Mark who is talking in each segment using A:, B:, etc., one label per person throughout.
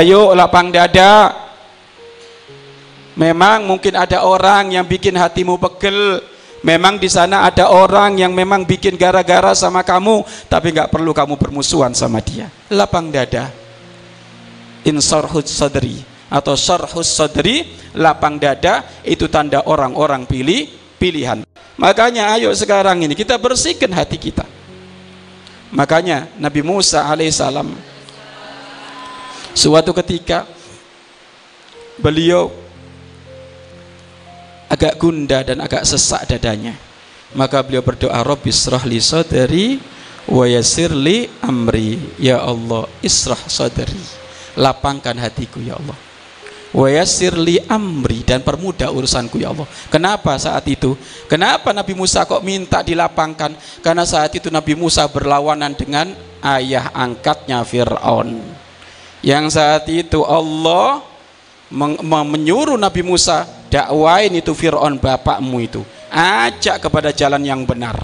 A: ayo lapang dada. Memang mungkin ada orang yang bikin hatimu pegel. Memang di sana ada orang yang memang bikin gara-gara sama kamu tapi nggak perlu kamu bermusuhan sama dia. Lapang dada. Insarhus sadri atau syarhus sadri lapang dada itu tanda orang-orang pilih pilihan. Makanya ayo sekarang ini kita bersihkan hati kita. Makanya Nabi Musa alaihissalam suatu ketika beliau agak gunda dan agak sesak dadanya maka beliau berdoa Rabbi israh li sadri wa yassir li amri ya Allah israh sadri lapangkan hatiku ya Allah wa li amri dan permudah urusanku ya Allah. Kenapa saat itu? Kenapa Nabi Musa kok minta dilapangkan? Karena saat itu Nabi Musa berlawanan dengan ayah angkatnya Firaun. Yang saat itu Allah menyuruh Nabi Musa dakwain itu Firaun bapakmu itu. Ajak kepada jalan yang benar.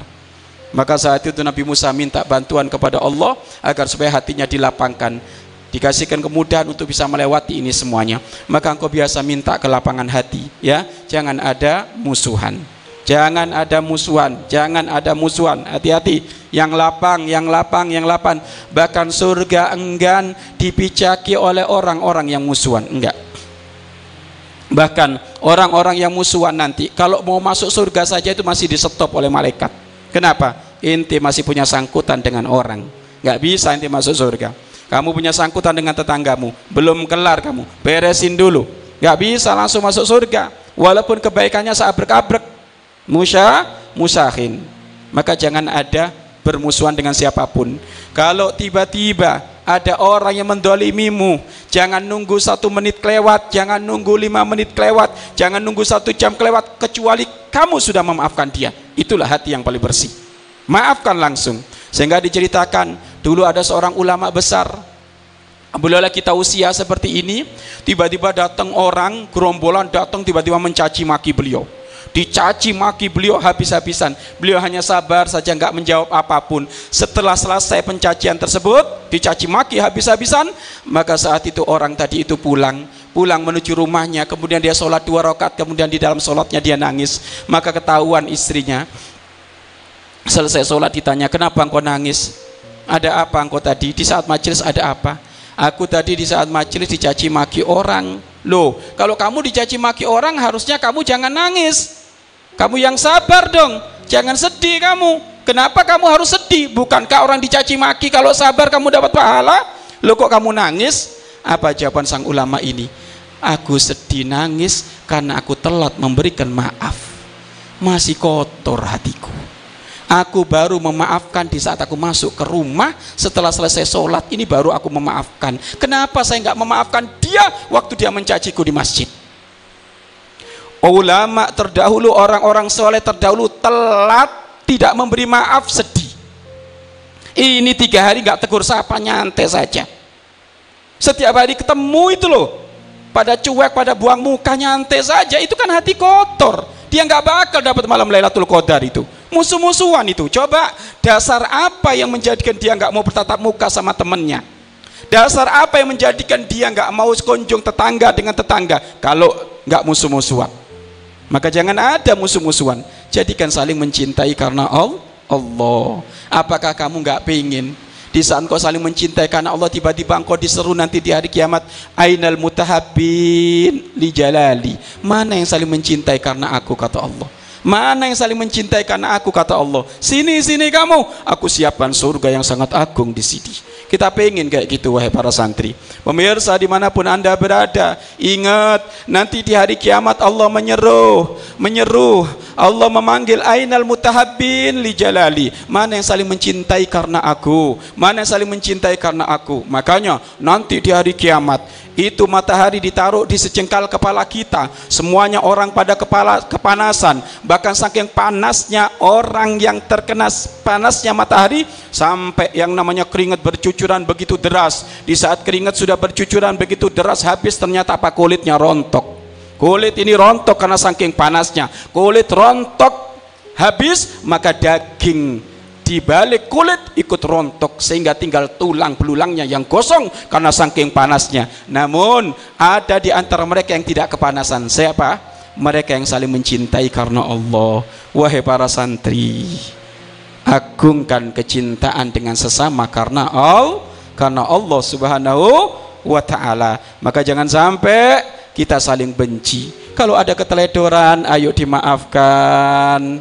A: Maka saat itu Nabi Musa minta bantuan kepada Allah agar supaya hatinya dilapangkan dikasihkan kemudahan untuk bisa melewati ini semuanya maka engkau biasa minta ke lapangan hati ya jangan ada musuhan jangan ada musuhan jangan ada musuhan. Hati-hati yang lapang yang lapang yang lapang. Bahkan surga enggan dipicaki oleh orang-orang yang musuhan. Enggak. Bahkan orang-orang yang musuhan nanti kalau mau masuk surga saja itu masih di stop oleh malaikat. Kenapa? Inti masih punya sangkutan dengan orang. Nggak bisa inti masuk surga. Kamu punya sangkutan dengan tetanggamu. Belum kelar kamu. Beresin dulu. Gak bisa langsung masuk surga. Walaupun kebaikannya saat berkabrek musya musahin. Maka jangan ada bermusuhan dengan siapa pun. Kalau tiba-tiba ada orang yang mendolimimu jangan nunggu satu menit kelewat jangan nunggu lima menit kelewat jangan nunggu satu jam kelewat kecuali kamu sudah memaafkan dia. Itulah hati yang paling bersih. Maafkan langsung. Sehingga diceritakan Dulu ada seorang ulama besar. Apabila kita usia seperti ini Tiba-tiba datang orang Gerombolan datang tiba-tiba mencaci maki beliau Dicaci maki beliau habis-habisan. Beliau hanya sabar saja nggak menjawab apa pun. Setelah selesai pencacian tersebut Dicaci maki habis-habisan Maka saat itu orang tadi itu pulang. Pulang menuju rumahnya Kemudian dia sholat dua rakaat Kemudian di dalam sholatnya dia nangis. Maka ketahuan istrinya Selesai sholat ditanya Kenapa engkau nangis? Ada apa engkau tadi? Di saat majelis ada apa? Aku tadi di saat majelis dicaci maki orang. Loh kalau kamu dicaci maki orang harusnya kamu jangan nangis kamu yang sabar dong. Jangan sedih kamu. Kenapa kamu harus sedih? Bukankah orang dicaci maki kalau sabar kamu dapat pahala? Loh kok kamu nangis? Apa jawaban sang ulama ini? Aku sedih nangis karena aku telat memberikan maaf. Masih kotor hatiku. Aku baru memaafkan di saat aku masuk ke rumah. Setelah selesai sholat ini baru aku memaafkan. Kenapa saya nggak memaafkan dia waktu dia mencaciku di masjid? Ulama terdahulu, orang-orang soleh terdahulu telat tidak memberi maaf sedih. Ini tiga hari nggak tegur sapa nyantai saja. Setiap hari ketemu itu loh, pada cuek, pada buang muka nyantai saja. Itu kan hati kotor. Dia nggak bakal dapat malam Lailatul Qadar itu musuh-musuhan itu coba dasar apa yang menjadikan dia nggak mau bertatap muka sama temennya dasar apa yang menjadikan dia nggak mau kunjung tetangga dengan tetangga kalau nggak musuh-musuhan maka jangan ada musuh-musuhan. Jadikan saling mencintai karena Allah. Apakah kamu nggak pingin? Di saat kau saling mencintai karena Allah tiba-tiba engkau diseru nanti di hari kiamat. Ainal mutahabbin li jalali. Mana yang saling mencintai karena aku kata Allah? Mana yang saling mencintai karena aku kata Allah. Sini sini kamu, aku siapkan surga yang sangat agung di sini. Kita pengen kayak gitu wahai para santri. Pemirsa di mana pun anda berada, ingat nanti di hari kiamat Allah menyeruh, menyeruh. Allah memanggil ainal mutahabbin li jalali. Mana yang saling mencintai karena aku? Mana yang saling mencintai karena aku? Makanya nanti di hari kiamat itu matahari ditaruh di secengkal kepala kita semuanya orang pada kepala kepanasan bahkan saking panasnya orang yang terkena panasnya matahari sampai yang namanya keringat bercucuran begitu deras di saat keringat sudah bercucuran begitu deras habis ternyata apa kulitnya rontok kulit ini rontok karena saking panasnya kulit rontok habis maka daging di balik kulit ikut rontok sehingga tinggal tulang belulangnya yang gosong karena saking panasnya. Namun ada di antara mereka yang tidak kepanasan. Siapa? Mereka yang saling mencintai karena Allah. Wahai para santri, agungkan kecintaan dengan sesama karena Allah, karena Allah Subhanahu wa taala. Maka jangan sampai kita saling benci. Kalau ada keteledoran, ayo dimaafkan